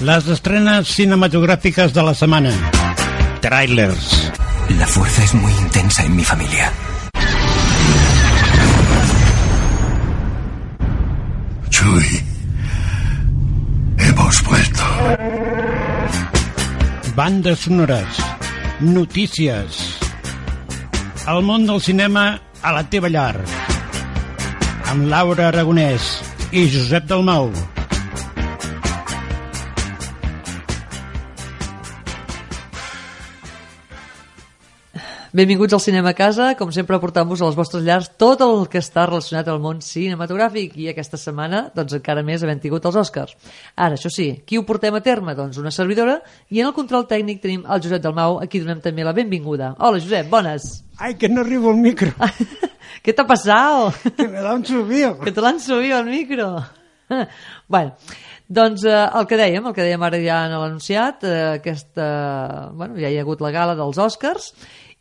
Les estrenes cinematográficas de la semana. Trailers. La fuerza es muy intensa en mi familia. Chuy, hemos vuelto. Bandes sonores. Notícies. El món del cinema a la teva llar. Amb Laura Aragonès i Josep Dalmau. Benvinguts al Cinema a Casa, com sempre portant-vos a les vostres llars tot el que està relacionat al món cinematogràfic i aquesta setmana, doncs encara més havent tingut els Oscars. Ara, això sí, qui ho portem a terme? Doncs una servidora i en el control tècnic tenim el Josep Dalmau, a qui donem també la benvinguda. Hola Josep, bones! Ai, que no arribo al micro. ¿Qué te ha pasado? Que me da un subido. Que te l'han subit al micro. bueno, doncs eh, el que dèiem, el que dèiem ara ja en l'anunciat, eh, aquesta, bueno, ja hi ha hagut la gala dels Oscars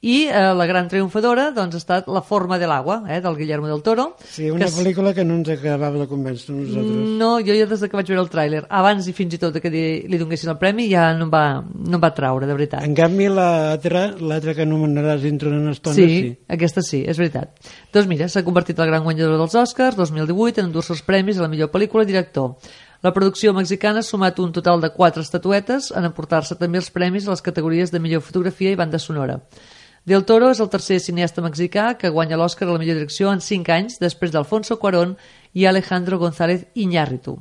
i eh, la gran triomfadora doncs, ha estat La forma de l'agua, eh, del Guillermo del Toro. Sí, una que pel·lícula que no ens acabava de convèncer nosaltres. No, jo ja des de que vaig veure el tràiler, abans i fins i tot que li, li donessin el premi, ja no em va, no em va traure, de veritat. En canvi, l'altra l'altra que anomenaràs dintre d'una estona, Sí, sí. aquesta sí, és veritat. Doncs mira, s'ha convertit en la gran guanyadora dels Oscars 2018 en endur-se els premis a la millor pel·lícula i director. La producció mexicana ha sumat un total de quatre estatuetes en emportar-se també els premis a les categories de millor fotografia i banda sonora. Del Toro és el tercer cineasta mexicà que guanya l'Oscar a la millor direcció en 5 anys després d'Alfonso Cuarón i Alejandro González Iñárritu.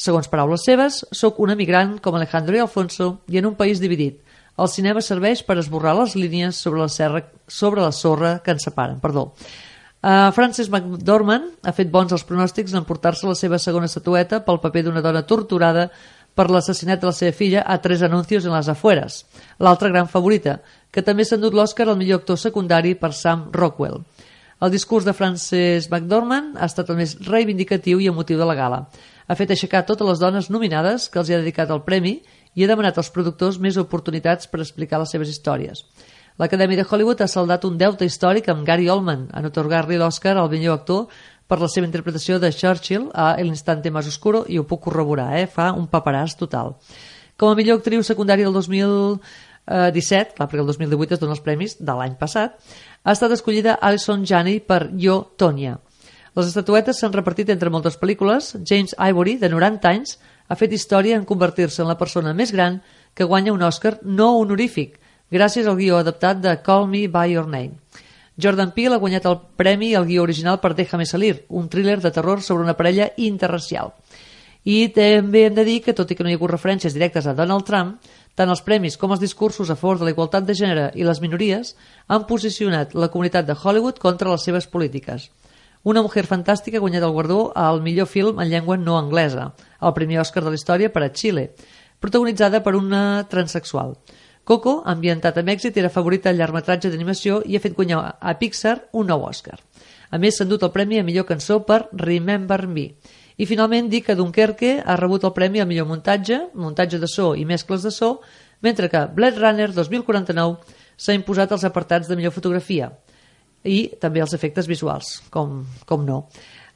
Segons paraules seves, sóc un emigrant com Alejandro i Alfonso i en un país dividit. El cinema serveix per esborrar les línies sobre la, serra, sobre la sorra que ens separen. Perdó. Uh, Frances McDormand ha fet bons els pronòstics en emportar-se la seva segona estatueta pel paper d'una dona torturada per l'assassinat de la seva filla a tres anuncios en les afueres, l'altra gran favorita, que també s'ha endut l'Oscar al millor actor secundari per Sam Rockwell. El discurs de Frances McDormand ha estat el més reivindicatiu i emotiu de la gala. Ha fet aixecar totes les dones nominades que els hi ha dedicat el premi i ha demanat als productors més oportunitats per explicar les seves històries. L'Acadèmia de Hollywood ha saldat un deute històric amb Gary Oldman en otorgar-li l'Oscar al millor actor per la seva interpretació de Churchill a El instante más oscuro i ho puc corroborar, eh? fa un paperàs total. Com a millor actriu secundària del 2017, clar, perquè el 2018 es dona els premis de l'any passat, ha estat escollida Alison Janney per Jo, Tonya. Les estatuetes s'han repartit entre moltes pel·lícules. James Ivory, de 90 anys, ha fet història en convertir-se en la persona més gran que guanya un Oscar no honorífic, gràcies al guió adaptat de Call Me By Your Name. Jordan Peele ha guanyat el premi al guió original per Déjame Salir, un thriller de terror sobre una parella interracial. I també hem de dir que, tot i que no hi ha hagut referències directes a Donald Trump, tant els premis com els discursos a favor de la igualtat de gènere i les minories han posicionat la comunitat de Hollywood contra les seves polítiques. Una mujer fantàstica ha guanyat el guardó al millor film en llengua no anglesa, el primer Oscar de la història per a Xile, protagonitzada per una transexual. Coco, ambientat a Mèxic, era favorita al llargmetratge d'animació i ha fet guanyar a Pixar un nou Oscar. A més, s'ha endut el premi a millor cançó per Remember Me. I finalment dir que Dunkerque ha rebut el premi a millor muntatge, muntatge de so i mescles de so, mentre que Blade Runner 2049 s'ha imposat als apartats de millor fotografia i també els efectes visuals, com, com no.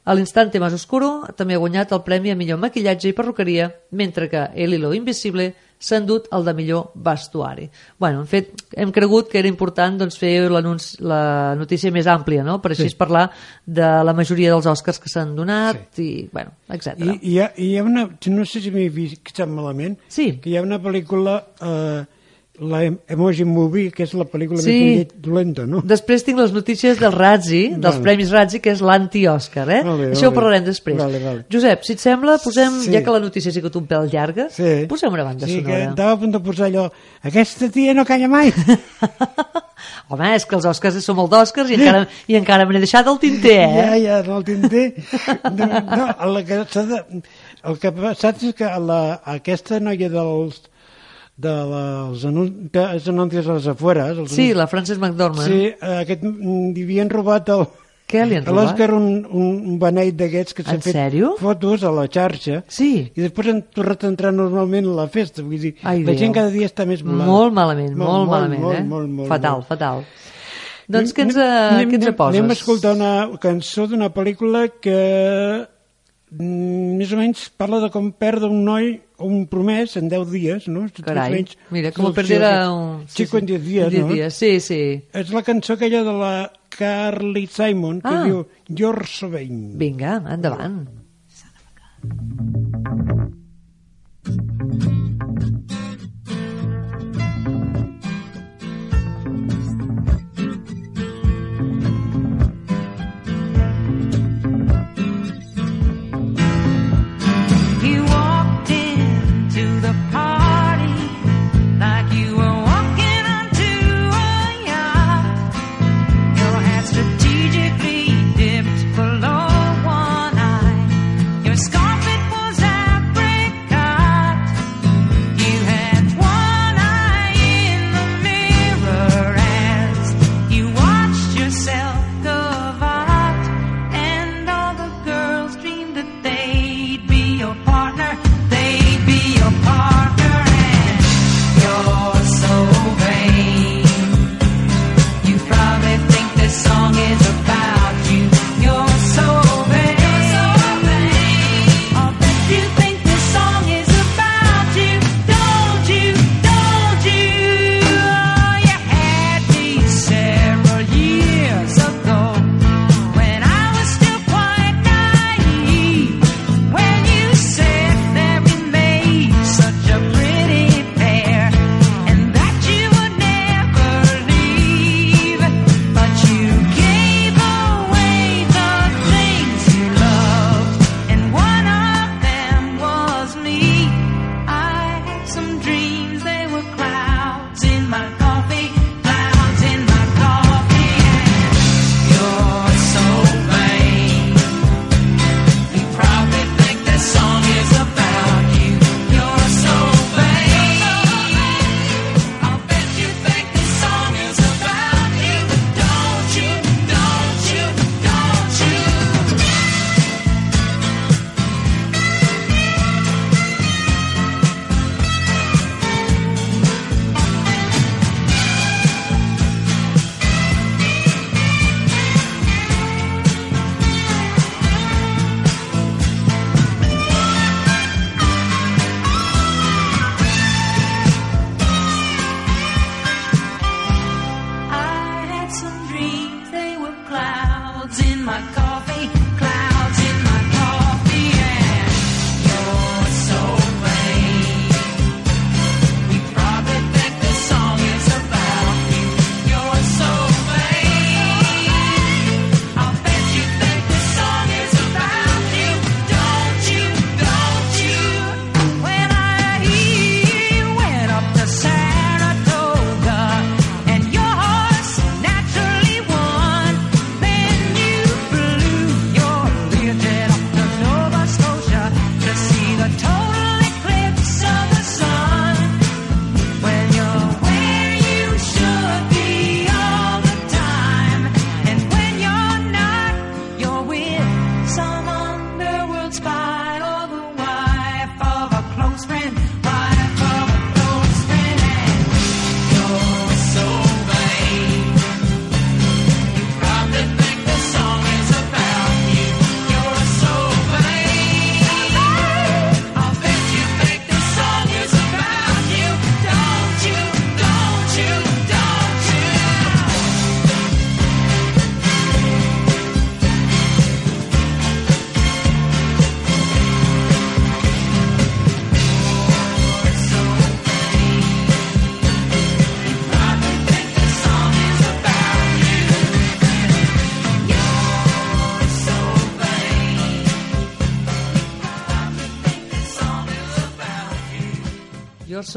A l'instante más oscuro també ha guanyat el premi a millor maquillatge i perruqueria, mentre que El hilo invisible s'ha endut el de millor vestuari. Bueno, en fet, hem cregut que era important doncs, fer la notícia més àmplia, no? per així sí. parlar de la majoria dels Oscars que s'han donat sí. i, bueno, etc. I, i, hi ha, I hi ha una... No sé si m'he fixat malament, Sí. que hi ha una pel·lícula, eh, la Em- Emoji Movie, que és la pel·lícula Sí. més dolent- dolenta, no? Després tinc les notícies del Razzi, dels Vale. Premis Razzi, que és l'anti-Òscar, eh? Vale, Això ho vale. parlarem després. Vale, vale. Josep, si et sembla, posem, Sí. ja que la notícia ha sigut un pèl llarga, Sí. posem una banda sí, que sonora. estava a punt de posar allò... Aquesta tia no calla mai! Home, és que els Oscars som el d'Oscars i encara, i encara me n'he deixat el tinter, eh? Ja, ja, no el tinter. No, no, el, que el que ha passat és que la, aquesta noia dels de les anun que és anuncis a les afueres els Sí, la Frances McDormand. sí, eh, aquest, mm, li havien robat el, Què li han a l'Òscar robat? un, un, beneit d'aquests que s'han En fet sèrio? fotos a la xarxa Sí. i després han tornat a entrar normalment a la festa vull dir, Ai, la gent Déu. cada dia està més volada Molt malament, molt, malament, molt, eh? molt, molt, fatal, molt. fatal. Doncs què ens, Anem- eh, què ens poses? Anem a escoltar una cançó d'una pel·lícula que mm, més o menys parla de com perdre un noi un promès en 10 dies, no? Carai, menys, mira, com d'aquest. un... Chico en 10 dies, en 10 no? dies, sí, sí. És la cançó aquella de la Carly Simon, que Ah. diu You're so vain. Vinga, endavant. You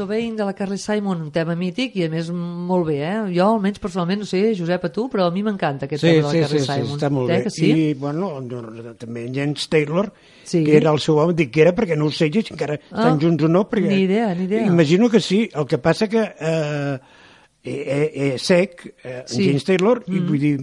You're So Vain de la Carly Simon, un tema mític i a més molt bé, eh? Jo almenys personalment, no sé, Josep, a tu, però a mi m'encanta aquest Sí, tema de la sí, Carly sí, sí, Simon. està molt eh, bé. Sí? I, bueno, no, també en Jens Taylor, Sí. que era el seu home, dic que era perquè no ho sé si encara estan Ah, junts o no, perquè... ni idea, ni idea. Imagino que sí, el que passa que eh, eh, eh, sec, eh, Sí. James Taylor, i vull dir,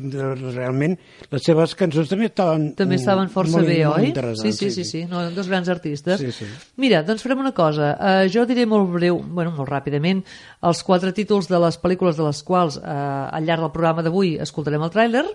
realment, les seves cançons també estaven... També mm, estaven força molt, bé, molt oi? Sí, interessants, sí, sí, sí, no, dos grans artistes. Sí, sí. Mira, doncs farem una cosa. Uh, jo diré molt breu, bueno, molt ràpidament, els quatre títols de les pel·lícules de les quals uh, al llarg del programa d'avui escoltarem el tràiler,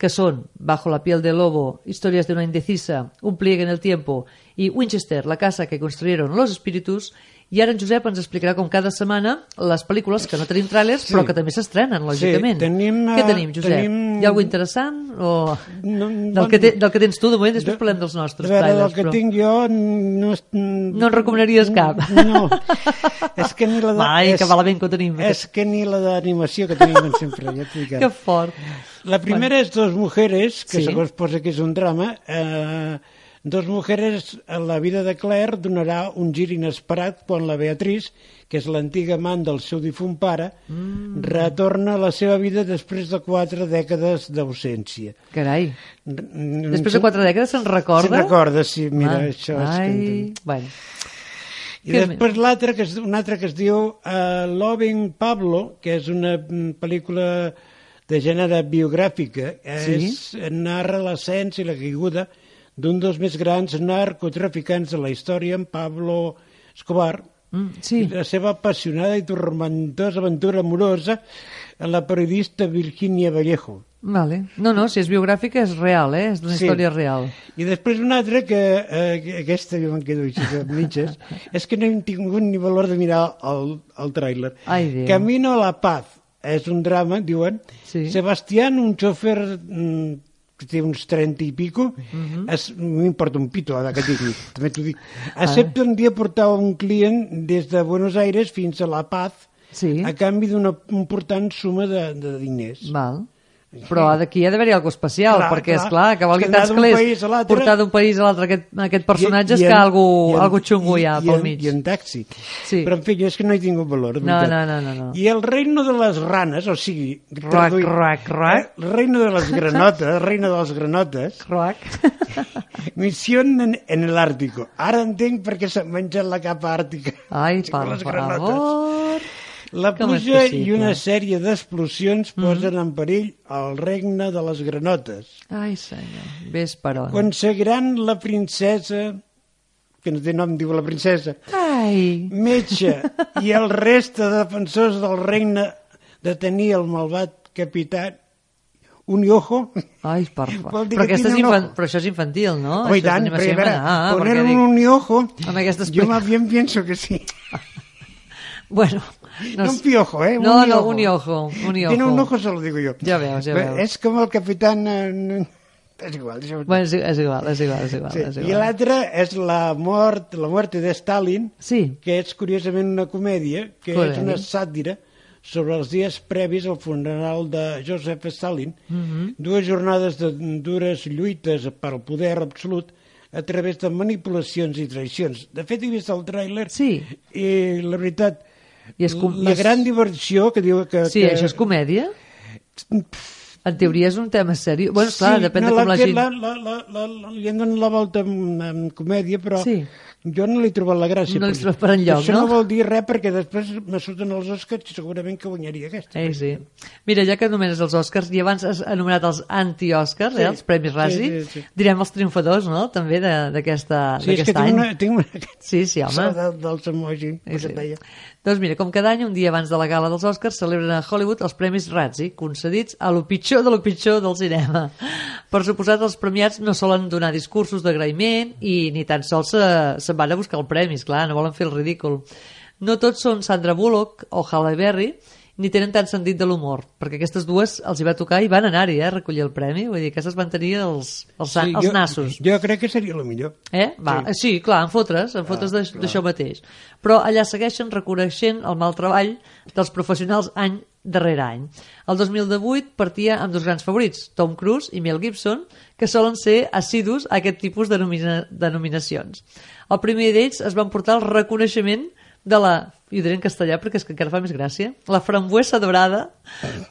que són Bajo la piel del lobo, Historias de una indecisa, Un pliegue en el tiempo i Winchester, la casa que construyeron los espíritus, i ara en Josep ens explicarà com cada setmana les pel·lícules que no tenim tràilers Sí. però que també s'estrenen, lògicament. tenim, Què eh, tenim, Josep? tenim- Hi ha alguna interessant? O... No, Del, que te, del que tens tu, de moment, després parlem dels nostres veure, trailers. del que però... tinc jo no... No en recomanaries cap. No, és que ni la de... Ai, és, que malament que tenim. És que ni la d'animació que tenim sempre, ja t'ho. Que fort. La primera és Dos mujeres, que Sí. segons posa que és un drama. Eh, Dos mujeres, en la vida de Claire donarà un gir inesperat quan la Beatriz, que és l'antiga amant del seu difunt pare, Mm. retorna a la seva vida després de quatre dècades d'ausència. Carai. Després Després de quatre dècades se'n recorda? Se'n recorda, sí, mira, Ah, això és ai, que... Bueno. I després l'altre, que és un altre que es diu uh, Loving Pablo, que és una mm, pel·lícula de gènere biogràfica, és, narra l'ascens i la caiguda d'un dels més grans narcotraficants de la història, en Pablo Escobar, Mm, sí. i la seva apassionada i tormentosa aventura amorosa amb la periodista Virginia Vallejo. Vale. No, no, si és biogràfica és real, eh? És una Sí. història real. I després una altra que, eh, que aquesta jo me'n quedo així mitges, és que no hem tingut ni valor de mirar el, el tràiler. Camino a la paz és un drama, diuen. Sí. Sebastián, un xòfer mm, que té uns 30 i pico, Mhm. es, m'importa un pito, ara que digui, també t'ho dic. Accepta un dia portar un client des de Buenos Aires fins a La Paz Sí. a canvi d'una important suma de, de diners. Val. Però d'aquí ha d'haver-hi alguna especial, Clar, perquè, és clar. clar, que valgui És que tants calés portar d'un país a l'altre aquest, aquest personatge és I- i que en- algú, i en- algú xungo hi ha i pel en- mig. I en taxi. Sí. Però, en fi, és que no he tingut valor. de No, no, no, no, no. I el reino de les ranes, o sigui... Rac, traduït, rac, rac. eh, El reino de les granotes, el reino de les granotes, Croac. missió en, en el Ártico. Ara entenc per què s'han menjat la capa àrtica. Ai, per favor. La pluja i una sèrie d'explosions posen en perill el regne de les granotes. Ai, senyor. Ves per on. Aconseguiran la princesa, que no té nom, diu la princesa, Ai. metge i el reste de defensors del regne de tenir el malvat capità un ojo. Ai, per favor. Però, és un infan... ojo. però això és infantil, no? Oh, i això és tant, però a veure. Ah, poner un dic... Amb aquesta jo más bien pienso que sí. Bueno, No, un piojo, ¿eh? No, un no, ojo. un ojo, un ojo. Tiene un ojo, se lo digo yo. Ja veus, ja veus. És com el capitán... eh, no- És igual, això... Bueno, és, és igual, és igual, és igual. Sí. És I igual. l'altre és la mort, la muerte de Stalin, Sí, que és curiosament una comèdia, que Joder. és una sàtira sobre els dies previs al funeral de Joseph Stalin, Mhm. dues jornades de dures lluites per al poder absolut a través de manipulacions i traïcions. De fet, he vist el tràiler Sí. i la veritat, I és com- la gran diversió que diu que... sí, que... això és comèdia? En teoria és un tema seriós. Bueno, clar, sí, depèn no, de com la fet- gent... La, la, la, la, la, li han donat la volta amb, amb comèdia, però Sí. jo no li he trobat la gràcia. No li trobes per enlloc, Això no? no vol dir res, perquè després me surten els Oscars i segurament que guanyaria aquesta. Eh, sí. Mira, ja que anomenes els Oscars, i abans has anomenat els anti-Oscars, Sí. eh, els Premis Razzie, Sí, sí, sí. direm els triomfadors, no?, també de- d'aquesta- Sí, és que d'aquest any. tinc una, tinc una... Sí, sí, home. De, dels emoji, Sí, sí. Doncs mira, com cada any, un dia abans de la gala dels Oscars, celebren a Hollywood els Premis Razzie, concedits a lo pitjor de lo pitjor del cinema. Per suposat, els premiats no solen donar discursos d'agraïment i ni tan sols se, se'n van a buscar el premi, clar, no volen fer el ridícul. No tots són Sandra Bullock o Halle Berry, ni tenen tant sentit de l'humor, perquè aquestes dues els hi va tocar i van anar-hi eh, a recollir el premi, vull dir, aquestes van tenir els, els, sí, els jo, nassos. Jo crec que seria el millor. Eh? Va, sí. sí, clar, en fotres, en fotres ah, d'això mateix. Però allà segueixen reconeixent el mal treball dels professionals any darrere any. El 2018 partia amb dos grans favorits, Tom Cruise i Mel Gibson, que solen ser assidus a aquest tipus de, nomina de nominacions. El primer d'ells es van portar el reconeixement de la, i ho diré en castellà perquè és que encara fa més gràcia, la frambuesa dorada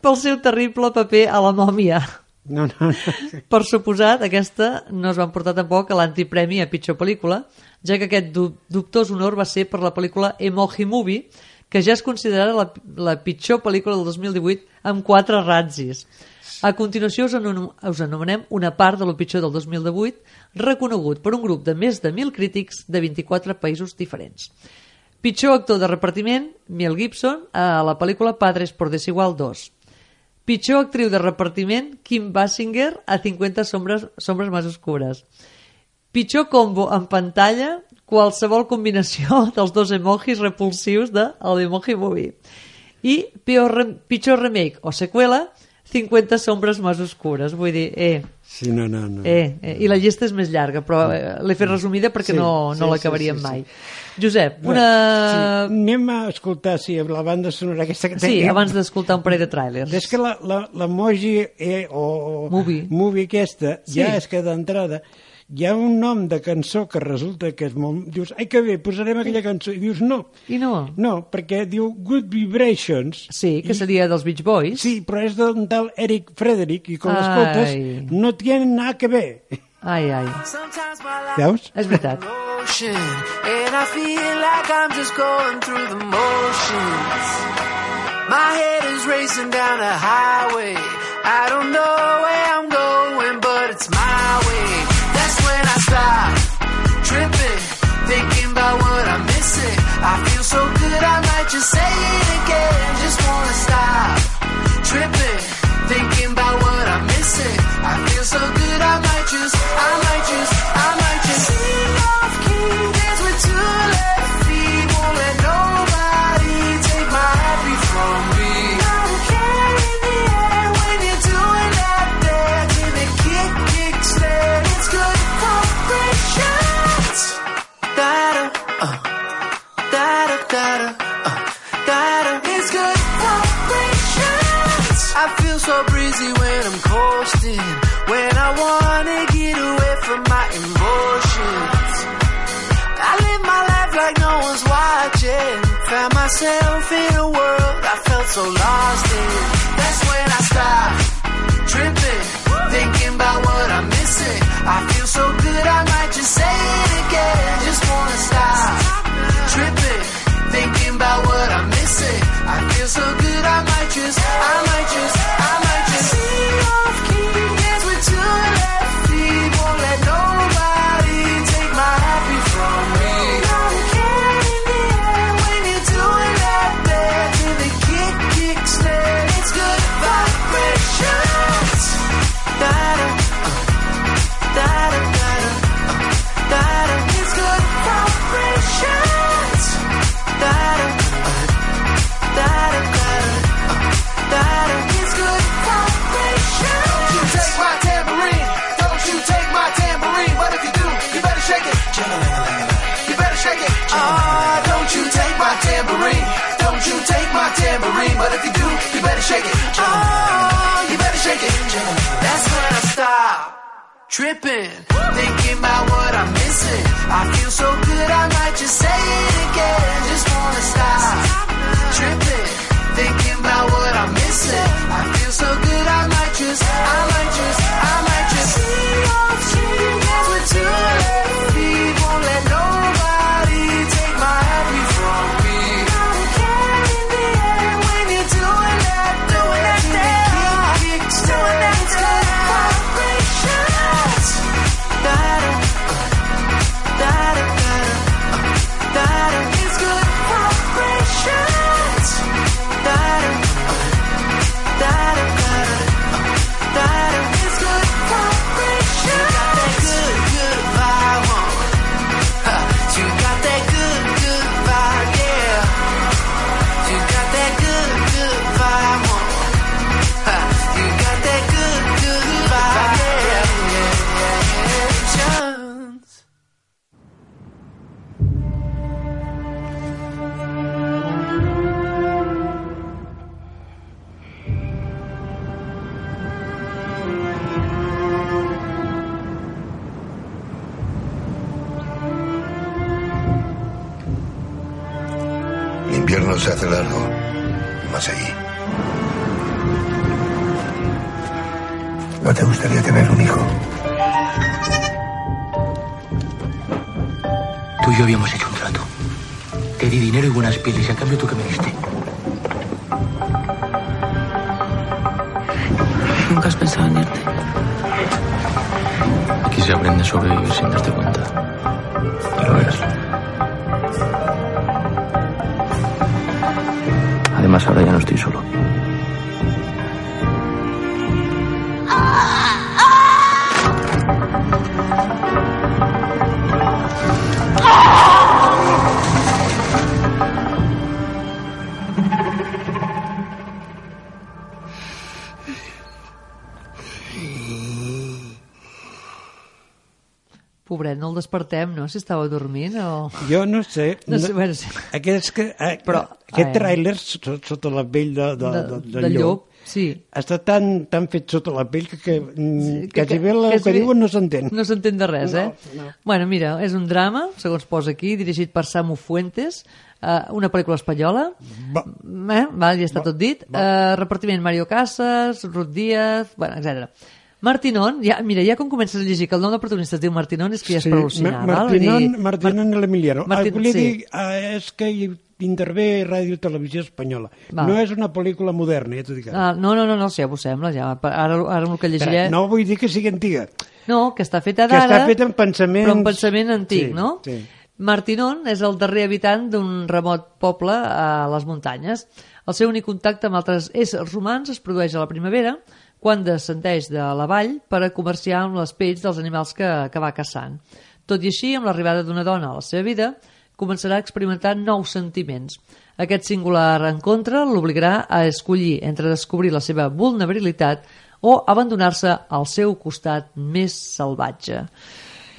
pel seu terrible paper a la mòmia. No, no, no. Per suposat, aquesta no es van portar tampoc a l'antipremi a pitjor pel·lícula, ja que aquest du dubtós honor va ser per la pel·lícula Emoji Movie, que ja és considerada la, la pitjor pel·lícula del 2018 amb quatre ratzis. A continuació us, anom us anomenem una part de lo pitjor del 2018, reconegut per un grup de més de 1.000 crítics de 24 països diferents. Pitjor actor de repartiment, Mel Gibson, a la pel·lícula Padres por Desigual 2. Pitjor actriu de repartiment, Kim Basinger, a 50 sombres, sombres més oscures. Pitjor combo en pantalla, qualsevol combinació dels dos emojis repulsius de el Emoji Movie. I pitjor remake o seqüela, 50 sombres més oscures. Vull dir, eh, Sí, no, no, no. eh, eh, i la llista és més llarga, però eh, l'he fet resumida perquè Sí, no, sí, no sí, l'acabaríem sí, sí. mai. Josep, Bé, una... Sí, anem a escoltar, sí, la banda sonora aquesta que Sí, tenim. abans d'escoltar un parell de tràilers. És que la- la- l'emoji eh, o, o Movie. movie aquesta Sí. ja és que d'entrada hi ha un nom de cançó que resulta que és molt... Dius, ai que bé, posarem aquella cançó. I dius, no, I no? no, perquè diu Good Vibrations. Sí, que I- seria dels Beach Boys. Sí, però és d'un tal Eric Frederick i Ai. l'escoltes no tienen nada que ver. Ai, ai. Veus? És veritat. motion, and I feel like I'm just going through the motions. My head is racing down a highway. I don't know where I'm going, I'm. When I wanna get away from my emotions. I live my life like no one's watching. Found myself in a world I felt so lost in. That's when I stopped tripping, thinking about what I'm missing. I feel so good, I might just say it again. Just wanna stop tripping, thinking about what I'm missing. I feel so good, I might just, I shake it. Oh, you better shake it. That's when I stop tripping, thinking about what I'm missing. I feel so good, I might just say it again. Just wanna stop tripping, thinking about what I'm missing. I feel so good, I might just, I might just, I might pobret, no el despertem, no? Si estava dormint o... Jo no sé. No sé, bueno, sí. Aquest, que, eh, Però, aquest eh, tràiler so- sota la pell de, de, de, de, del llop, sí. està tan, tan fet sota la pell que, que, sí, que- quasi bé el que, quasi bé diuen no s'entén. No s'entén de res, No, eh? no. Bueno, mira, és un drama, segons posa aquí, dirigit per Samu Fuentes, eh, una pel·lícula espanyola. Va. Eh? Val, ja està tot dit. Eh, repartiment Mario Casas, Ruth Díaz, bueno, etc. Martinón, ja, mira, ja com comences a llegir que el nom del protagonista es diu Martinón és que ja és per al·lucinar. Ma- val? Martinón, dir, Martinón l'Emiliano. Martin- Ah, volia sí. dir, eh, és que hi intervé Ràdio i Televisió Espanyola. Val. No és una pel·lícula moderna, ja t'ho dic. ara. Ah, no, no, no, no, sí, ja m'ho sembla, ja. Ara, ara el que llegiré... Espera, no vull dir que sigui antiga. No, que està feta Que d'ara... està feta amb pensaments- Però amb pensament antic, Sí, no? sí. Martinón és el darrer habitant d'un remot poble a les muntanyes. El seu únic contacte amb altres éssers humans es produeix a la primavera, quan descendeix de la vall per a comerciar amb les pells dels animals que, que va caçant. Tot i així, amb l'arribada d'una dona a la seva vida, començarà a experimentar nous sentiments. Aquest singular encontre l'obligarà a escollir entre descobrir la seva vulnerabilitat o abandonar-se al seu costat més salvatge.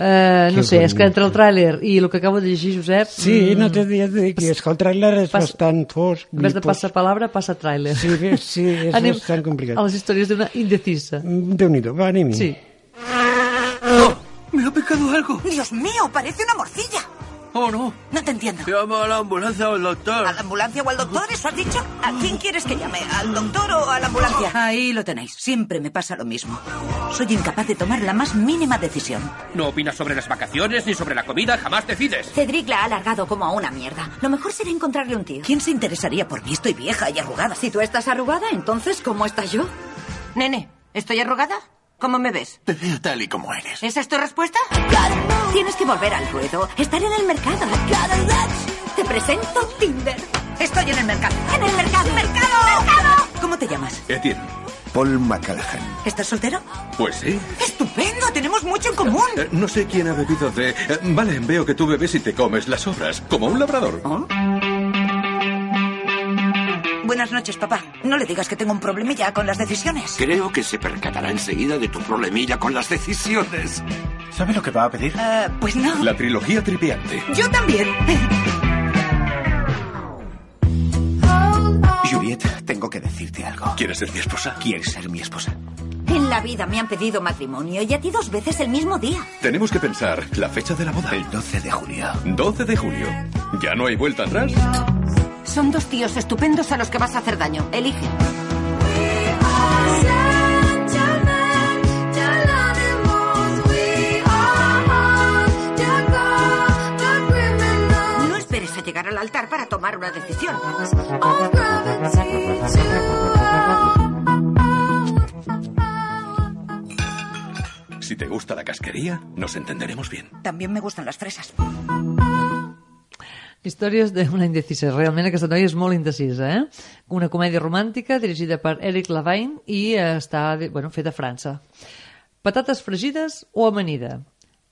Eh, no Que sé, és que entre el tràiler i el que acabo de llegir, Josep... Sí, mm, no t'he dit, de dir, és que el tràiler és Pas- bastant fosc. En vez de i passar palabra, passa tràiler. Sí, sí, és Anem bastant complicat. a les històries d'una indecisa. Mm, Déu-n'hi-do, va, anem-hi. Sí. Me ha picado algo. Dios mío, parece una morcilla. Oh, no. No te entiendo. Llama a la ambulancia o al doctor. ¿A la ambulancia o al doctor? ¿Eso has dicho? ¿A quién quieres que llame? ¿Al doctor o a la ambulancia? Ahí lo tenéis. Siempre me pasa lo mismo. Soy incapaz de tomar la más mínima decisión. No opinas sobre las vacaciones ni sobre la comida, jamás decides. Cedric la ha alargado como a una mierda. Lo mejor será encontrarle un tío. ¿Quién se interesaría por mí? Estoy vieja y arrugada. Si tú estás arrugada, entonces, ¿cómo estás yo? Nene, ¿estoy arrugada? ¿Cómo me ves? Te veo tal y como eres. ¿Esa es tu respuesta? Tienes que volver al ruedo. Estar en el mercado. Te presento Tinder. Estoy en el mercado. ¡En el mercado! ¡Mercado! ¡Mercado! ¿Cómo te llamas? Etienne. Paul McCallaghan. ¿Estás soltero? Pues sí. ¡Estupendo! Tenemos mucho en común. Eh, no sé quién ha bebido de... eh, vale, veo que tú bebes y te comes las sobras, como un labrador. Buenas noches, papá. No le digas que tengo un problemilla con las decisiones. Creo que se percatará enseguida de tu problemilla con las decisiones. ¿Sabe lo que va a pedir? Eh, pues no. La trilogía tripiante. Yo también. Juliet, tengo que decirte algo. ¿Quieres ser mi esposa? ¿Quieres ser mi esposa? En la vida me han pedido matrimonio y a ti dos veces el mismo día. Tenemos que pensar la fecha de la boda. El 12 de julio. 12 de julio. ¿Ya no hay vuelta atrás? Son dos tíos estupendos a los que vas a hacer daño. Elige. No esperes a llegar al altar para tomar una decisión. Si te gusta la casquería, nos entenderemos bien. También me gustan las fresas. Històries d'una indecisa. Realment aquesta noia és molt indecisa, eh? Una comèdia romàntica dirigida per Eric Lavagne i eh, està bueno, feta a França. Patates fregides o amanida?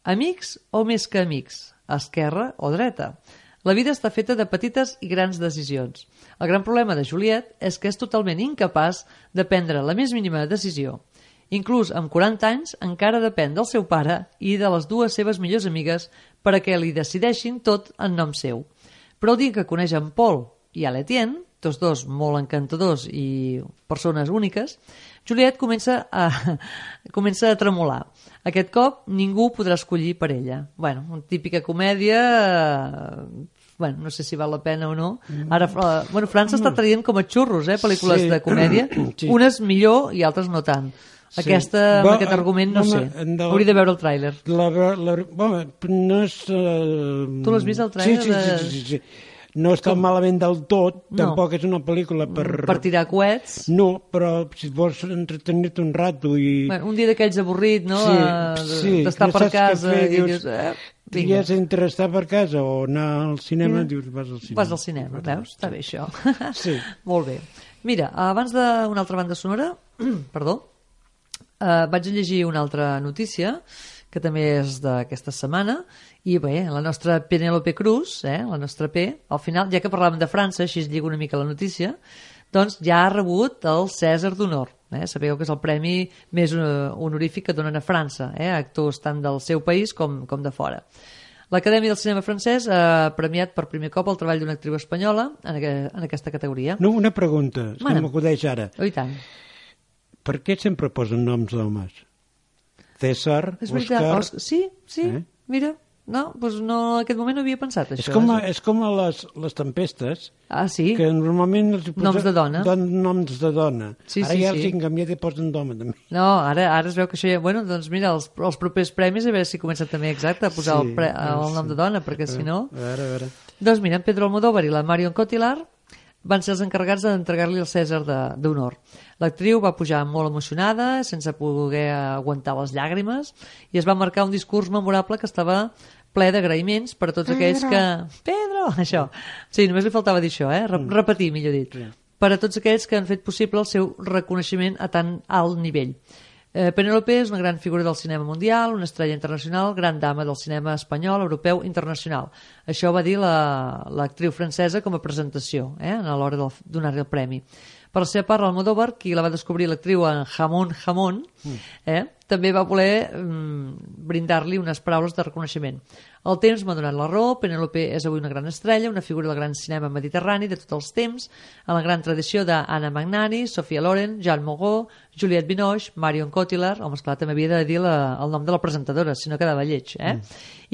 Amics o més que amics? Esquerra o dreta? La vida està feta de petites i grans decisions. El gran problema de Juliet és que és totalment incapaç de prendre la més mínima decisió. Inclús amb 40 anys encara depèn del seu pare i de les dues seves millors amigues per a que li decideixin tot en nom seu. Però el dia que coneix en Paul i a l'Etienne, tots dos molt encantadors i persones úniques, Juliet comença a, comença a tremolar. Aquest cop ningú podrà escollir per ella. Bueno, una típica comèdia... eh, Bueno, no sé si val la pena o no. Ara, eh, bueno, França està traient com a xurros, eh, pel·lícules Sí. de comèdia. Sí. Unes millor i altres no tant. Sí. Aquesta, amb Va, aquest argument, no home, sé. de- Hauria de veure el tràiler. La, la, bueno, no és... Uh... Tu l'has vist, el tràiler Sí, sí, de- sí, sí, sí. No està malament del tot, No. tampoc és una pel·lícula per... Per tirar coets. No, però si vols entretenir-te un rato i... Bueno, un dia d'aquells avorrit, no? Sí, Eh, sí, D'estar no per casa fer, i dius, dius... Eh, vinga, és entre estar per casa o anar al cinema, Mm. dius, vas al cinema. vas al cinema, veus? Està bé, això. Sí. Molt bé. Mira, abans d'una altra banda sonora, perdó, eh, vaig llegir una altra notícia que també és d'aquesta setmana i bé, la nostra Penélope Cruz eh, la nostra P, al final, ja que parlàvem de França així es lliga una mica la notícia doncs ja ha rebut el Cèsar d'Honor Eh? Sabeu que és el premi més eh, honorífic que donen a França, eh? actors tant del seu país com, com de fora. L'Acadèmia del Cinema Francès ha premiat per primer cop el treball d'una actriu espanyola en, aqu en aquesta categoria. No, una pregunta, si Mana. m'acudeix ara. Oh, i tant. Per què sempre posen noms d'homes? César, És veritat. Òscar... Os- Sí, sí, Eh? mira. No, doncs no, en aquest moment no havia pensat això. És com, a, és com a les, les tempestes, Ah, sí? que normalment els posen Noms de dona. Don, noms de dona. Sí, Ara sí, ja els sí. han canviat i posen d'home, també. No, ara, ara es veu que això ja... Bueno, doncs mira, els, els propers premis a veure si comencen també exacte a posar Sí, el, pre, el sí. nom de dona, perquè si no... A veure, a veure. Doncs mira, en Pedro Almodóvar i la Marion Cotillard van ser els encarregats d'entregar-li el Cèsar de- d'honor. L'actriu va pujar molt emocionada, sense poder aguantar les llàgrimes, i es va marcar un discurs memorable que estava ple d'agraïments per a tots aquells que... Pedro! Això. Sí, només li faltava dir això, eh? Re repetir, millor dit. Per a tots aquells que han fet possible el seu reconeixement a tan alt nivell. Eh, Penélope és una gran figura del cinema mundial, una estrella internacional, gran dama del cinema espanyol, europeu, internacional. Això va dir la- l'actriu francesa com a presentació, eh, a l'hora de donar-li el premi. Per la seva part, Almodóvar, qui la va descobrir l'actriu en Jamón Jamón, eh, també va voler mm, brindar-li unes paraules de reconeixement. El temps m'ha donat la raó, Penélope és avui una gran estrella, una figura del gran cinema mediterrani de tots els temps, en la gran tradició d'Anna Magnani, Sofia Loren, Jean Moreau, Juliette Binoche, Marion Cotillard, home, esclar, també havia de dir la, el nom de la presentadora, si no quedava lleig, eh?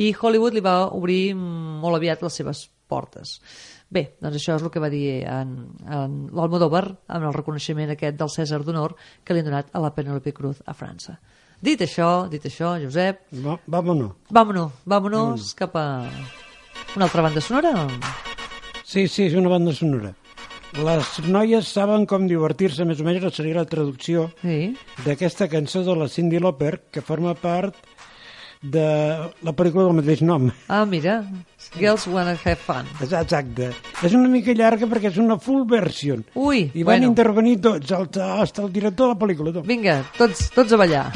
I Hollywood li va obrir mm, molt aviat les seves portes. Bé, doncs això és el que va dir en, en l'Almodóvar amb el reconeixement aquest del Cèsar d'Honor que li han donat a la Penélope Cruz a França. Dit això, dit això, Josep... Va, vámonos. Vámonos, vámonos cap a una altra banda sonora. Sí, sí, és una banda sonora. Les noies saben com divertir-se, més o menys, seria la traducció sí. d'aquesta cançó de la Cindy Lauper, que forma part de la pel·lícula del mateix nom. Ah, mira, Girls Wanna Have Fun. Exacte. És una mica llarga perquè és una full version. Ui, I van bueno. intervenir tots, fins el director de la pel·lícula. Tot. Vinga, tots, tots a ballar.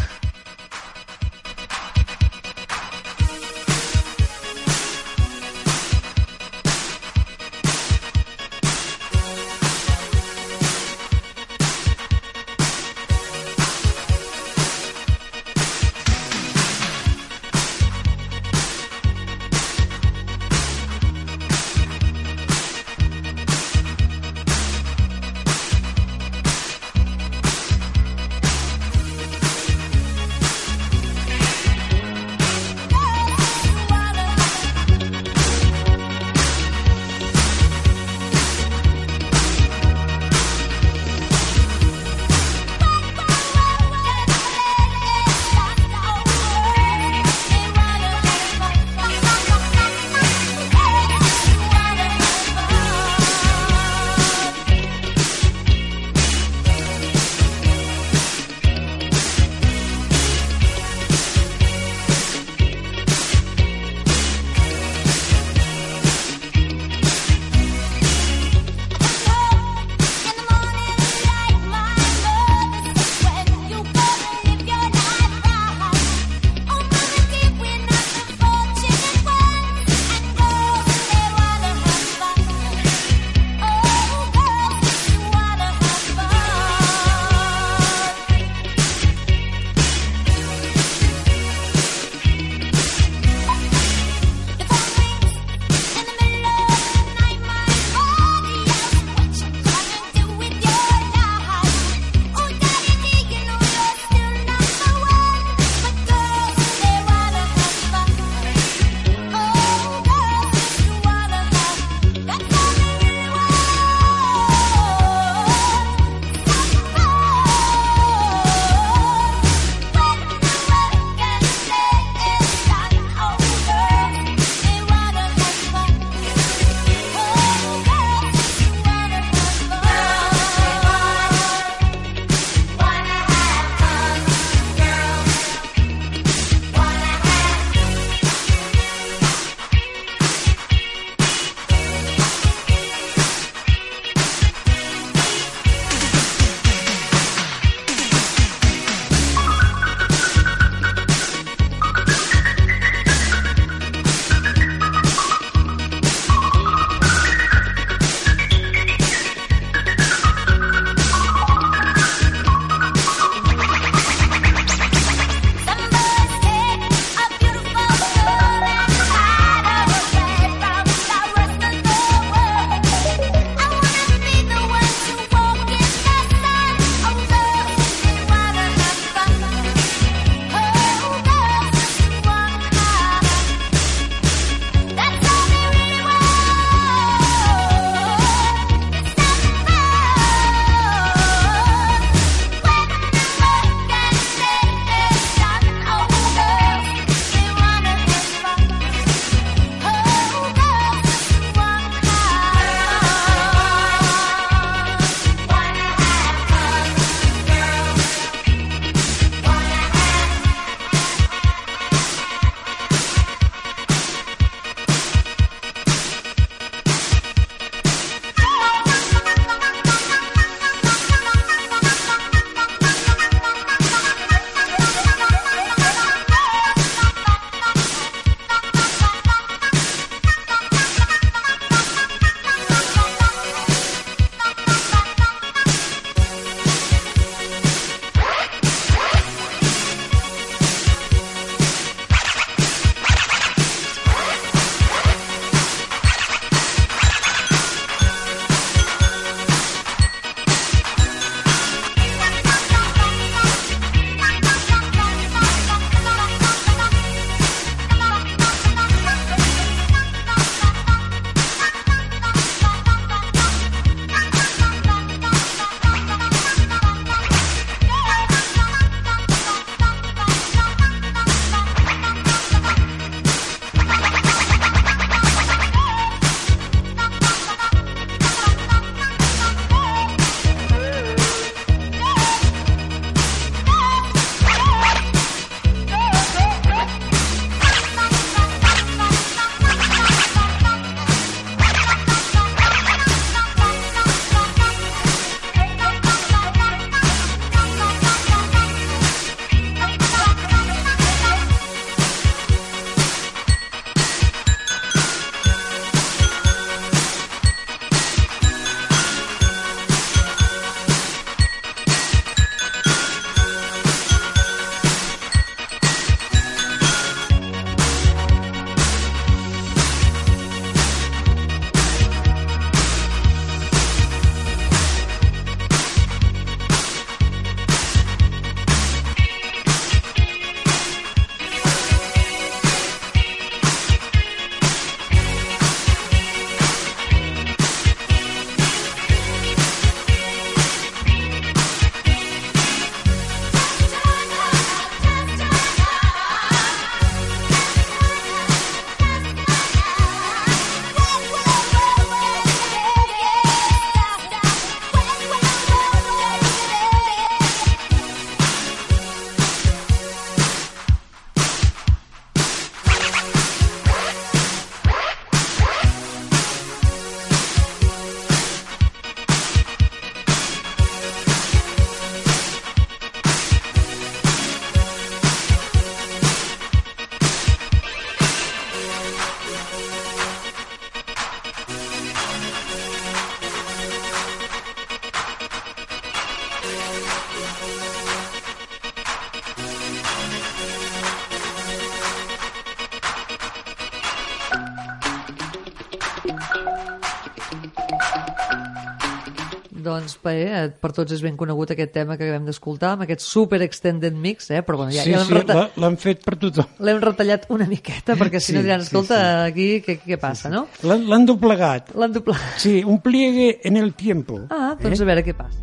Eh, per tots és ben conegut aquest tema que acabem d'escoltar, amb aquest super extended mix, eh? però bueno, ja, sí, ja l'hem sí, reta- l'ha- l'han fet per tothom. l'hem retallat una miqueta, perquè si Sí, no diran, sí, escolta, sí. aquí què, què passa, no? L'han l'han doblegat. L'han doblegat. Sí, un pliegue en el tiempo. Ah, doncs Eh? a veure què passa.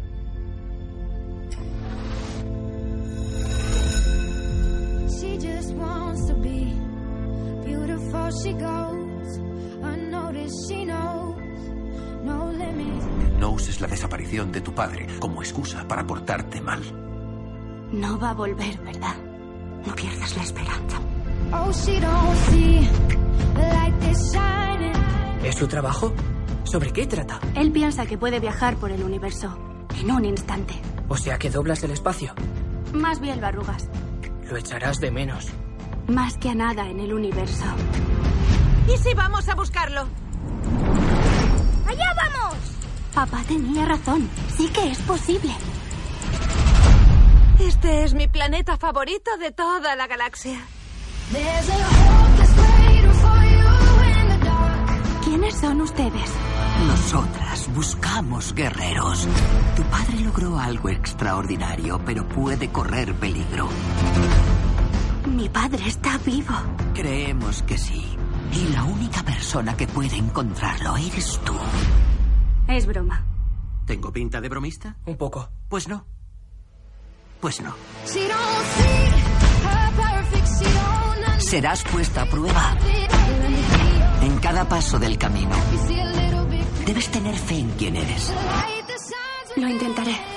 She just wants to be beautiful. She goes No uses la desaparición de tu padre como excusa para portarte mal. No va a volver, ¿verdad? No pierdas la esperanza. Oh. ¿Es su trabajo? ¿Sobre qué trata? Él piensa que puede viajar por el universo en un instante. O sea que doblas el espacio. Más bien lo arrugas. Lo echarás de menos. Más que a nada en el universo. ¿Y si vamos a buscarlo? ¡Allá vamos! Papá tenía razón. Sí que es posible. Este es mi planeta favorito de toda la galaxia. ¿Quiénes son ustedes? Nosotras buscamos guerreros. Tu padre logró algo extraordinario, pero puede correr peligro. Mi padre está vivo. Creemos que sí. Y la única persona que puede encontrarlo eres tú. Es broma. ¿Tengo pinta de bromista? Un poco. Pues no. Pues no. Serás puesta a prueba en cada paso del camino. Debes tener fe en quién eres. Lo intentaré.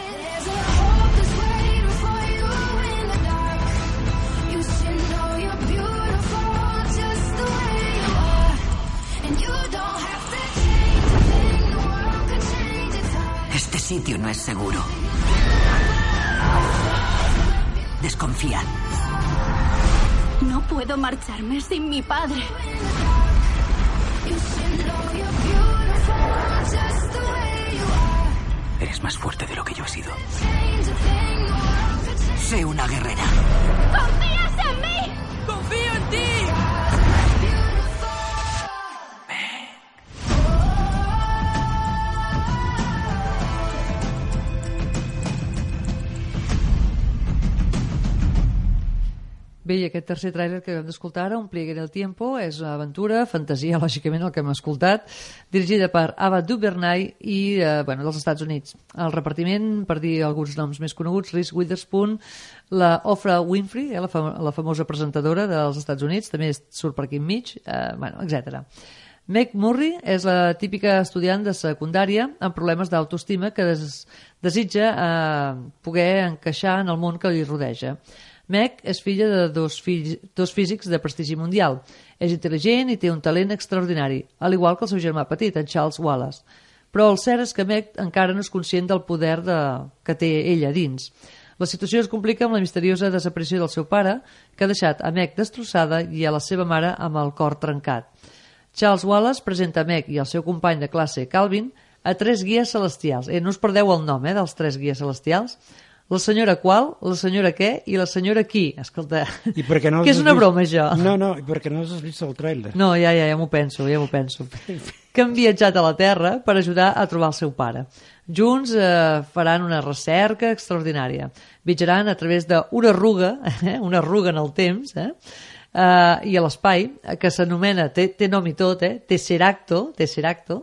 Este sitio no es seguro. Desconfían. No puedo marcharme sin mi padre. Eres más fuerte de lo que yo he sido. Sé una guerrera. ¿Confías en mí? ¡Confío en ti! Bé, i aquest tercer tràiler que vam d'escoltar ara, en el tiempo, és una aventura, fantasia, lògicament, el que hem escoltat, dirigida per Ava DuVernay i, eh, bueno, dels Estats Units. El repartiment, per dir alguns noms més coneguts, Reese Witherspoon, la Oprah Winfrey, eh, la, fam la famosa presentadora dels Estats Units, també surt per aquí enmig, eh, bueno, etc. Meg Murray és la típica estudiant de secundària amb problemes d'autoestima que des desitja eh, poder encaixar en el món que li rodeja. Meg és filla de dos, fills, dos físics de prestigi mundial. És intel·ligent i té un talent extraordinari, al igual que el seu germà petit, en Charles Wallace. Però el cert és que Meg encara no és conscient del poder de... que té ella dins. La situació es complica amb la misteriosa desaparició del seu pare, que ha deixat a Meg destrossada i a la seva mare amb el cor trencat. Charles Wallace presenta a Meg i el seu company de classe, Calvin, a tres guies celestials. Eh, no us perdeu el nom, eh, dels tres guies celestials. La senyora qual, la senyora què i la senyora qui. Escolta, I per què no que és una vist- broma, això. No, no, i per què no has vist el tràiler? No, ja, ja, ja m'ho penso, ja m'ho penso. Que han viatjat a la Terra per ajudar a trobar el seu pare. Junts eh, faran una recerca extraordinària. Viatjaran a través d'una arruga, eh, una arruga en el temps, eh, eh, i a l'espai, eh, que s'anomena, té, té nom i tot, eh, Tesseracto, Tesseracto,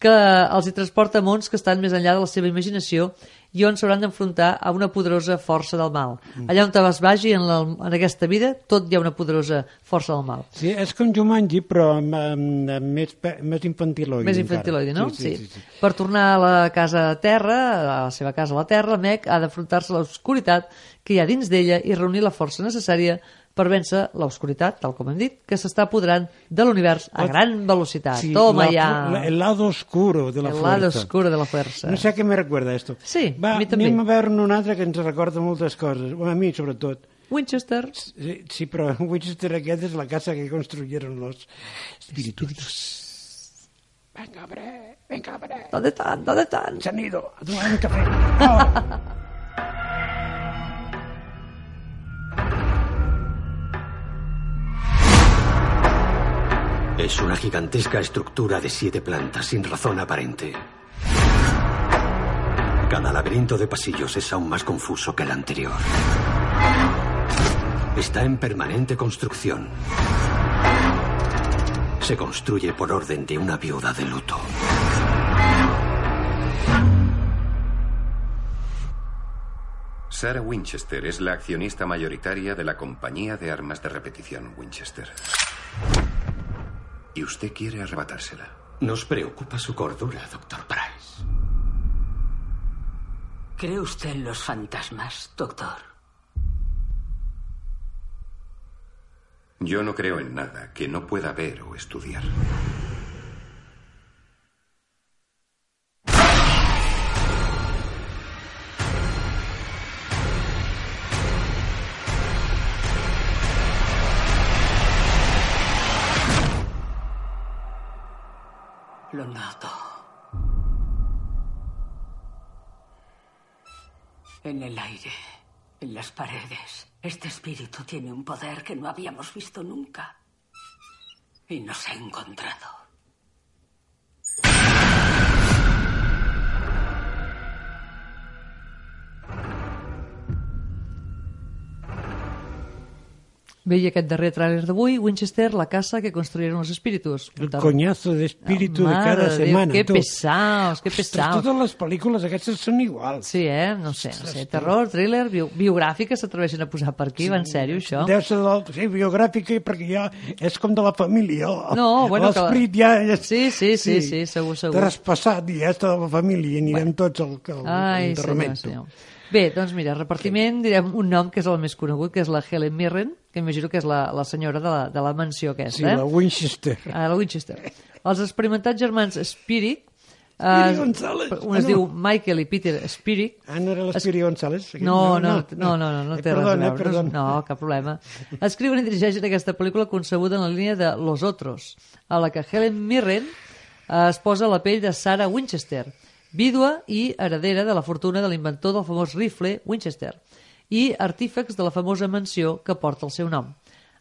que els hi transporta mons que estan més enllà de la seva imaginació i on s'hauran d'enfrontar a una poderosa força del mal. Allà on te vas vagi en, la, en aquesta vida, tot hi ha una poderosa força del mal. Sí, és com Jumanji, però amb, amb, amb més, més infantiloide. Més infantiloide, no? Sí, sí, sí, sí. Per tornar a la casa a terra, a la seva casa a la terra, Meg ha d'afrontar-se a l'oscuritat que hi ha dins d'ella i reunir la força necessària per vèncer l'oscuritat, tal com hem dit, que s'està apoderant de l'univers a gran velocitat. Sí, Toma la- la- el lado oscuro de la El fuerza. lado oscuro de la fuerza. No sé a què me recuerda esto. Sí, Va, a mi també. anem a veure un altre que ens recorda moltes coses. Bueno, a mi, sobretot. Winchester. Sí, sí, però Winchester aquest és la casa que construyeron los espíritus. Venga, hombre, venga, hombre. ¿Dónde están? ¿Dónde están? Se han ido a tomar un café. Ahora. Es una gigantesca estructura de siete plantas sin razón aparente. Cada laberinto de pasillos es aún más confuso que el anterior. Está en permanente construcción. Se construye por orden de una viuda de luto. Sarah Winchester es la accionista mayoritaria de la compañía de armas de repetición Winchester. Y usted quiere arrebatársela. Nos preocupa su cordura, doctor Price. ¿Cree usted en los fantasmas, doctor? Yo no creo en nada que no pueda ver o estudiar. En el aire, en las paredes. Este espíritu tiene un poder que no habíamos visto nunca. Y nos ha encontrado. Veia aquest darrer tràiler d'avui, Winchester, la casa que construyeron los espíritus. El coñazo de espíritu de cada Déu, setmana. que pesaos, que pesaos. Totes les pel·lícules aquestes són iguals. Sí, eh? No sé, no sé. Terror, thriller, bio, biogràfica s'atreveixen a posar per aquí, va en sèrio, això? Deu ser del, sí, biogràfica, perquè ja és com de la família. No, bueno, que L'esperit ja és... Sí, sí, sí, sí, segur, segur. Traspassat, ja és de la família, i anirem tots al, al, Ai, al senyor, senyor. Bé, doncs mira, repartiment, direm un nom que és el més conegut, que és la Helen Mirren, que imagino que és la, la senyora de la, de la mansió aquesta, Sí, eh? la Winchester. Ah, la Winchester. Els experimentats germans Spirit, Spiri eh, González. un Ah, es no. diu Michael i Peter Spirit. Ah, no era l'Espiri González? No, no, no, no, no, no Eh, té res a perdona, veure. perdona. No, cap problema. Escriuen i dirigeixen aquesta pel·lícula concebuda en la línia de Los Otros, a la que Helen Mirren eh, es posa la pell de Sarah Winchester, vídua i heredera de la fortuna de l'inventor del famós rifle Winchester i artífex de la famosa mansió que porta el seu nom.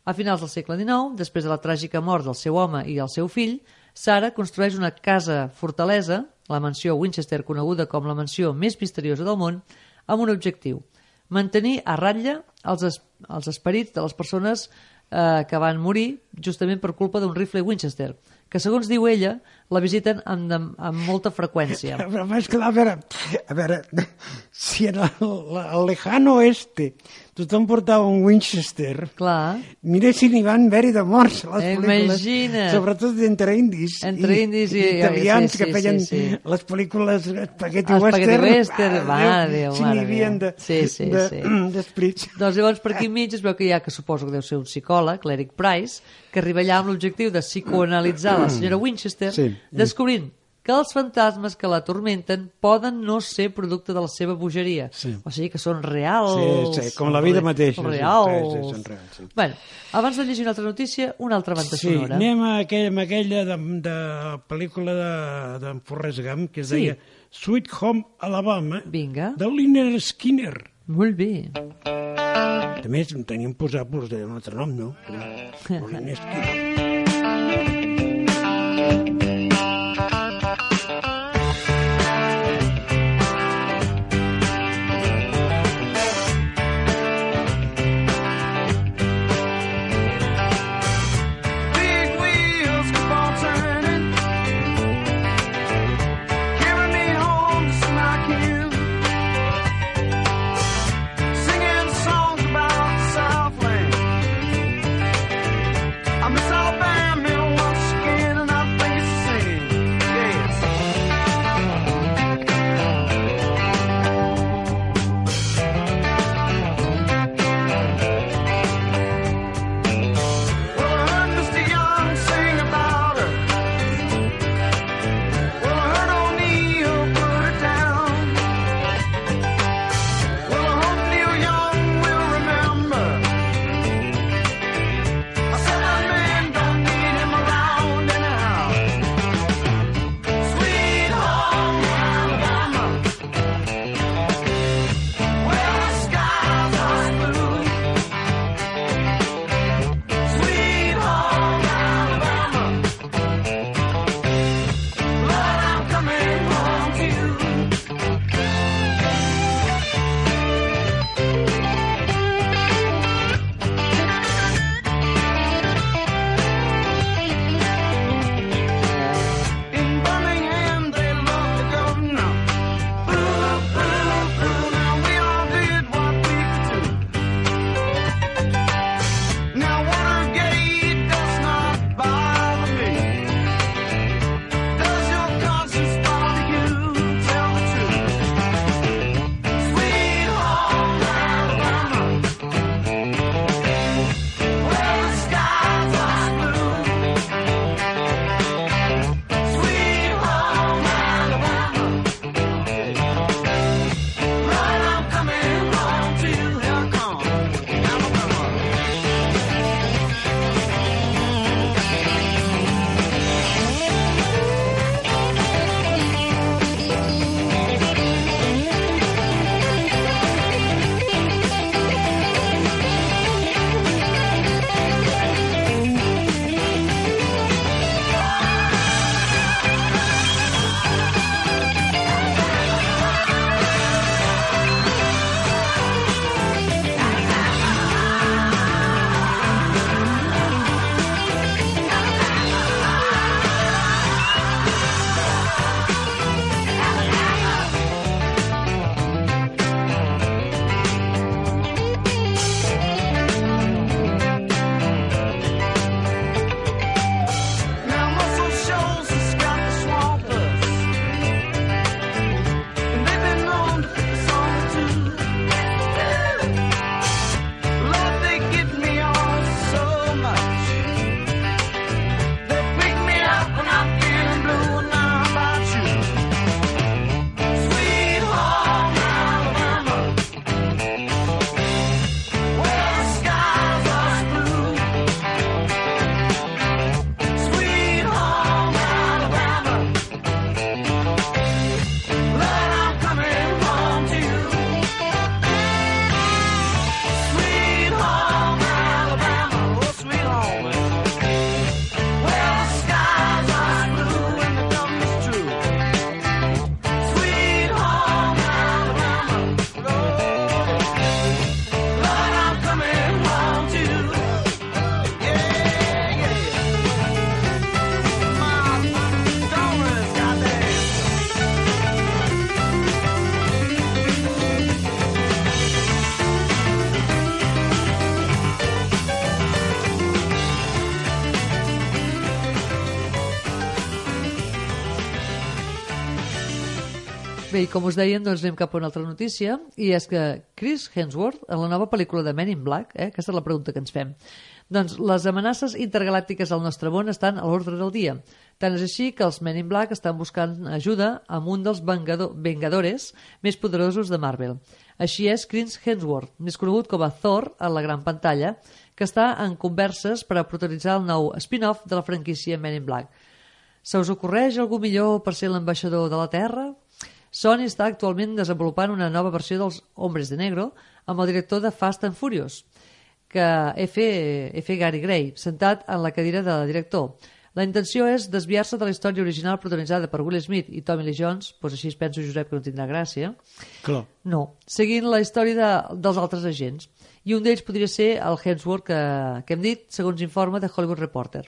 A finals del segle XIX, després de la tràgica mort del seu home i del seu fill, Sarah construeix una casa fortalesa, la mansió Winchester coneguda com la mansió més misteriosa del món, amb un objectiu, mantenir a ratlla els, es, els esperits de les persones eh, que van morir justament per culpa d'un rifle Winchester, que segons diu ella, la visiten amb, amb, amb molta freqüència. Però és clar, a veure, a veure, si en el, el lejano oeste tothom portava un Winchester, Clar. mira si n'hi van haver-hi de morts a les Eh, pel·lícules, sobretot entre indis Entre indis i- italians sí, que feien sí, sí. les pel·lícules spaghetti western, Spaghetti western, mare Déu, si n'hi havia Déu. de, Sí, sí, sí. d'esprits. Doncs llavors per aquí enmig es veu que hi ha, que suposo que deu ser un psicòleg, l'Eric Price, que arriba allà amb l'objectiu de psicoanalitzar la senyora Winchester, Sí. descobrint que els fantasmes que la tormenten poden no ser producte de la seva bogeria. Sí. O sigui que són reals. Sí, sí, com la vida mateixa, sí. Reals. Sí, sí, són reals, sí. Bueno, abans de llegir una altra notícia, una altra banda Sí, sonora. anem a aquella, amb aquella de, de pel·lícula de, de Forrest Gump que es Sí. deia Sweet Home Alabama Vinga. de Liner Skinner. Molt bé. A més, en teníem posat pues, un altre nom, no? Liner Skinner. Bé, i com us deien, doncs anem cap a una altra notícia, i és que Chris Hemsworth, en la nova pel·lícula de Men in Black, eh, aquesta és la pregunta que ens fem, doncs les amenaces intergalàctiques al nostre món estan a l'ordre del dia. Tant és així que els Men in Black estan buscant ajuda amb un dels vengado vengadores més poderosos de Marvel. Així és Chris Hemsworth, més conegut com a Thor a la gran pantalla, que està en converses per a protagonitzar el nou spin-off de la franquícia Men in Black. Se us ocorreix algú millor per ser l'ambaixador de la Terra? Sony està actualment desenvolupant una nova versió dels Hombres de Negro amb el director de Fast and Furious, que F. F. Gary Gray, sentat en la cadira de director. La intenció és desviar-se de la història original protagonitzada per Will Smith i Tommy Lee Jones, doncs així penso, Josep, que no tindrà gràcia. Clar. No, seguint la història de, dels altres agents. I un d'ells podria ser el Hemsworth que, que hem dit, segons informe de Hollywood Reporter.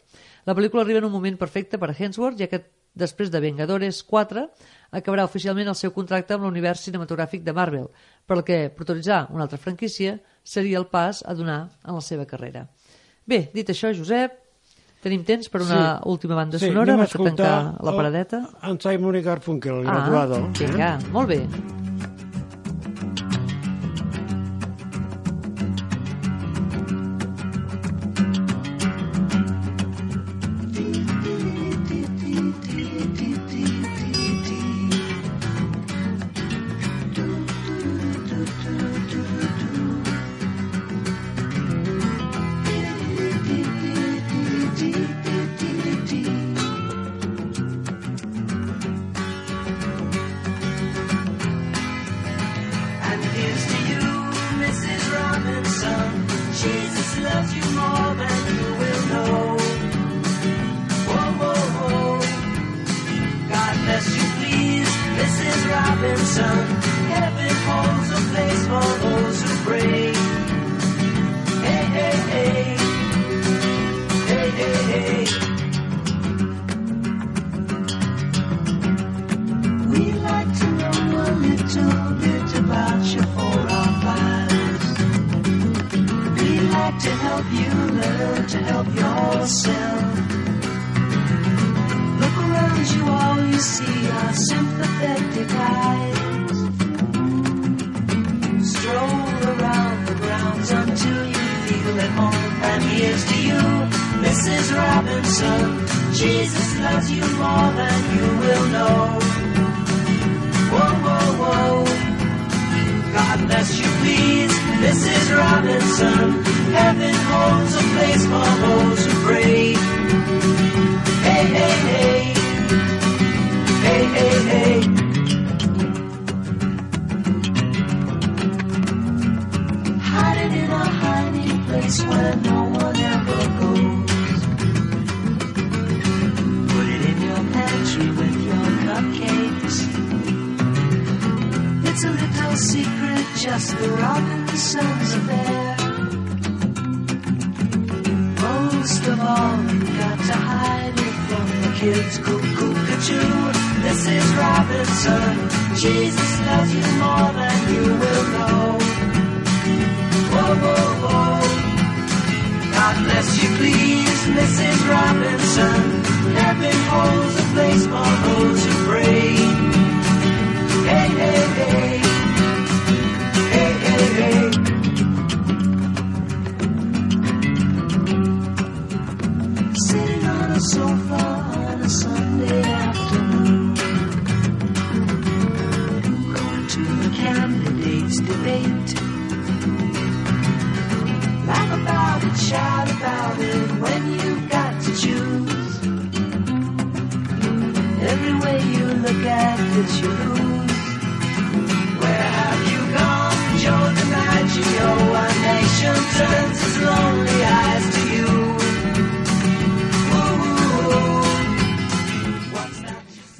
La pel·lícula arriba en un moment perfecte per a Hemsworth, ja que després de Vengadores 4 acabarà oficialment el seu contracte amb l'univers cinematogràfic de Marvel, per al que protagonitzar una altra franquícia seria el pas a donar en la seva carrera. Bé, dit això, Josep, tenim temps per una Sí. última banda Sí, sonora anem a per tancar la paradeta. En Simon i Garfunkel, el Ah, graduado. vinga, molt bé. All, you got to hide it from the kids. Cuckoo, cuckoo, Mrs. Robinson. Jesus loves you more than you will know. Whoa, whoa, whoa. God bless you, please, Mrs. Robinson. Heaven holds a place for those who pray. Hey, hey, hey. Hey, hey, hey.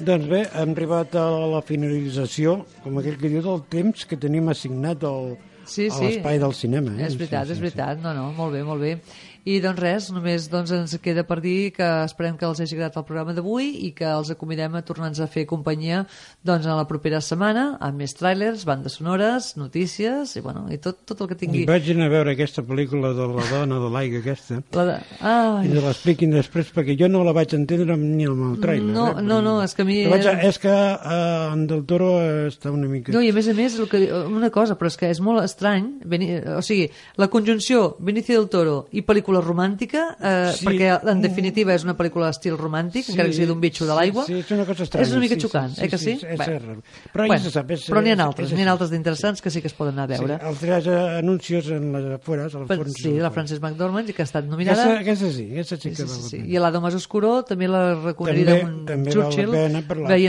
Doncs bé, hem arribat a la finalització, com aquell que diu, del temps que tenim assignat al, Sí, a sí. l'espai del cinema. Eh? És veritat, sí, és veritat. No, no, molt bé, molt bé. I doncs res, només doncs, ens queda per dir que esperem que els hagi agradat el programa d'avui i que els acomidem a tornar-nos a fer companyia doncs, en la propera setmana amb més tràilers, bandes sonores, notícies i, bueno, i tot, tot el que tingui. I vagin a veure aquesta pel·lícula de la dona de l'aigua aquesta La de... Ai. i me l'expliquin després perquè jo no la vaig entendre ni amb el trailer. No, eh? no, no, és que a mi... Però vaig, és que eh, en Del Toro està una mica... No, i a més a més, el que, una cosa, però és que és molt estrany, Beni, o sigui, la conjunció Benicio del Toro i pel·lícula romàntica, eh, Sí. perquè en definitiva és una pel·lícula d'estil romàntic, encara que sigui d'un bitxo de l'aigua, Sí, sí, és una cosa estranya. és una mica sí, xocant, sí, eh que sí? és, Bé. Però ja se sap, és, però n'hi ha altres, n'hi ha altres d'interessants que sí que es poden anar a veure. Sí, els tres eh, anuncios en les afores, al fons. sí, la Frances McDormand, que ha estat nominada. Aquesta, aquesta sí, aquesta sí que Sí, sí, sí. I a l'Ado Más Oscuro també la També- d'un també Churchill veient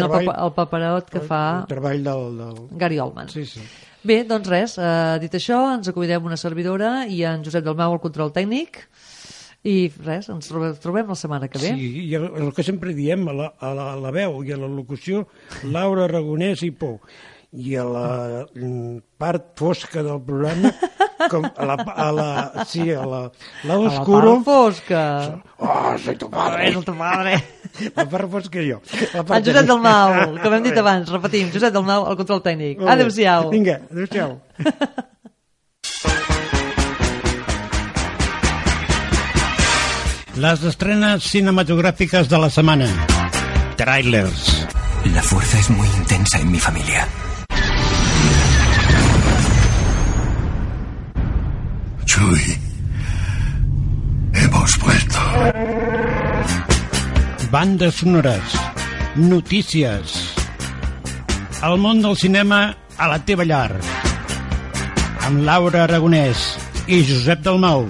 el paperot que fa El treball del... del... Gary Oldman. Sí, sí. Bé, doncs res, eh, dit això, ens acomidem una servidora i en Josep Dalmau al control tècnic i res, ens trobe- trobem la setmana que ve. Sí, i el, el que sempre diem, a la, a la, a la veu i a la locució, Laura Aragonès i Pou. I a la part fosca del programa, com a la, a la, sí, a la, la A la oscuro... part fosca. Oh, soy tu padre. És el teu padre. La part fosca jo. La part En Josep tècnica. Dalmau, com hem dit abans, repetim, Josep Dalmau al control tècnic. Adéu-siau. Vinga, adéu-siau. Les estrenes cinematográficas de la semana. Trailers. La fuerza es muy intensa en mi familia. Chuy, hemos vuelto. Bandes sonores. Notícies. El món del cinema a la teva llar. Amb Laura Aragonès i Josep Dalmau.